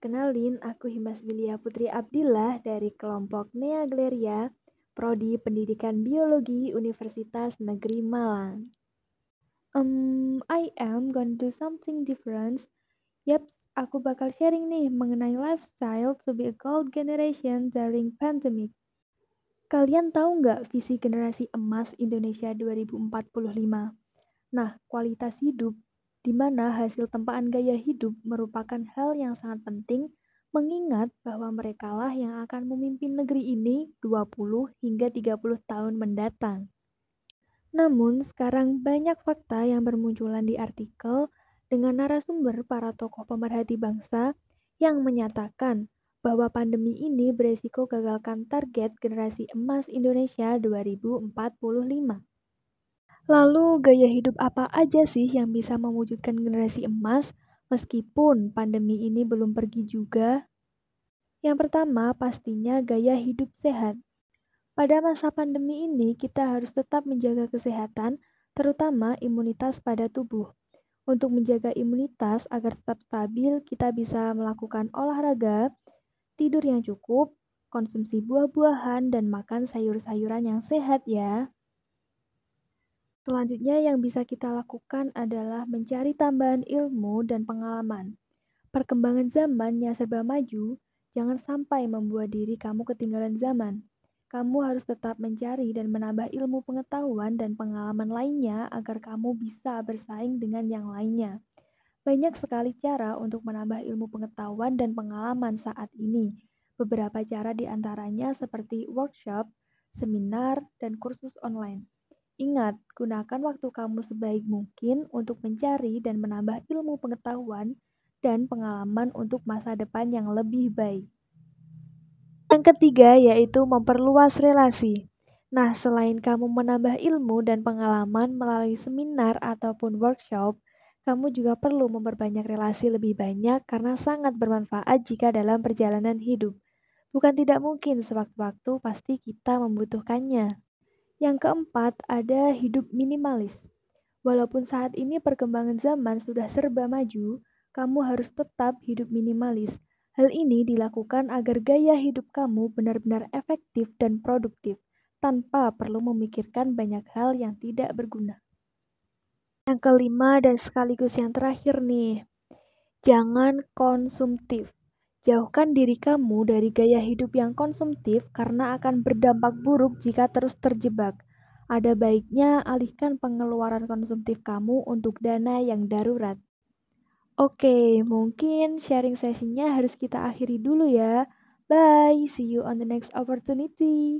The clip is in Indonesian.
kenalin aku Himas Wilia Putri Abdillah dari kelompok Nea Gleria, Prodi Pendidikan Biologi Universitas Negeri Malang. Um, I am gonna do something different. Yap, aku bakal sharing nih mengenai lifestyle to be a gold generation during pandemic. Kalian tahu nggak visi generasi emas Indonesia 2045? Nah, kualitas hidup di mana hasil tempaan gaya hidup merupakan hal yang sangat penting mengingat bahwa merekalah yang akan memimpin negeri ini 20 hingga 30 tahun mendatang. Namun, sekarang banyak fakta yang bermunculan di artikel dengan narasumber para tokoh pemerhati bangsa yang menyatakan bahwa pandemi ini beresiko gagalkan target generasi emas Indonesia 2045. Lalu gaya hidup apa aja sih yang bisa mewujudkan generasi emas meskipun pandemi ini belum pergi juga? Yang pertama pastinya gaya hidup sehat. Pada masa pandemi ini kita harus tetap menjaga kesehatan, terutama imunitas pada tubuh. Untuk menjaga imunitas agar tetap stabil, kita bisa melakukan olahraga, tidur yang cukup, konsumsi buah-buahan, dan makan sayur-sayuran yang sehat ya. Selanjutnya yang bisa kita lakukan adalah mencari tambahan ilmu dan pengalaman. Perkembangan zaman yang serba maju, jangan sampai membuat diri kamu ketinggalan zaman. Kamu harus tetap mencari dan menambah ilmu pengetahuan dan pengalaman lainnya agar kamu bisa bersaing dengan yang lainnya. Banyak sekali cara untuk menambah ilmu pengetahuan dan pengalaman saat ini. Beberapa cara di antaranya seperti workshop, seminar, dan kursus online. Ingat, gunakan waktu kamu sebaik mungkin untuk mencari dan menambah ilmu pengetahuan dan pengalaman untuk masa depan yang lebih baik. Yang ketiga yaitu memperluas relasi. Nah, selain kamu menambah ilmu dan pengalaman melalui seminar ataupun workshop, kamu juga perlu memperbanyak relasi lebih banyak karena sangat bermanfaat jika dalam perjalanan hidup. Bukan tidak mungkin sewaktu-waktu pasti kita membutuhkannya. Yang keempat, ada hidup minimalis. Walaupun saat ini perkembangan zaman sudah serba maju, kamu harus tetap hidup minimalis. Hal ini dilakukan agar gaya hidup kamu benar-benar efektif dan produktif, tanpa perlu memikirkan banyak hal yang tidak berguna. Yang kelima dan sekaligus yang terakhir nih, jangan konsumtif. Jauhkan diri kamu dari gaya hidup yang konsumtif karena akan berdampak buruk jika terus terjebak. Ada baiknya alihkan pengeluaran konsumtif kamu untuk dana yang darurat. Oke, mungkin sharing sesinya harus kita akhiri dulu ya. Bye, see you on the next opportunity.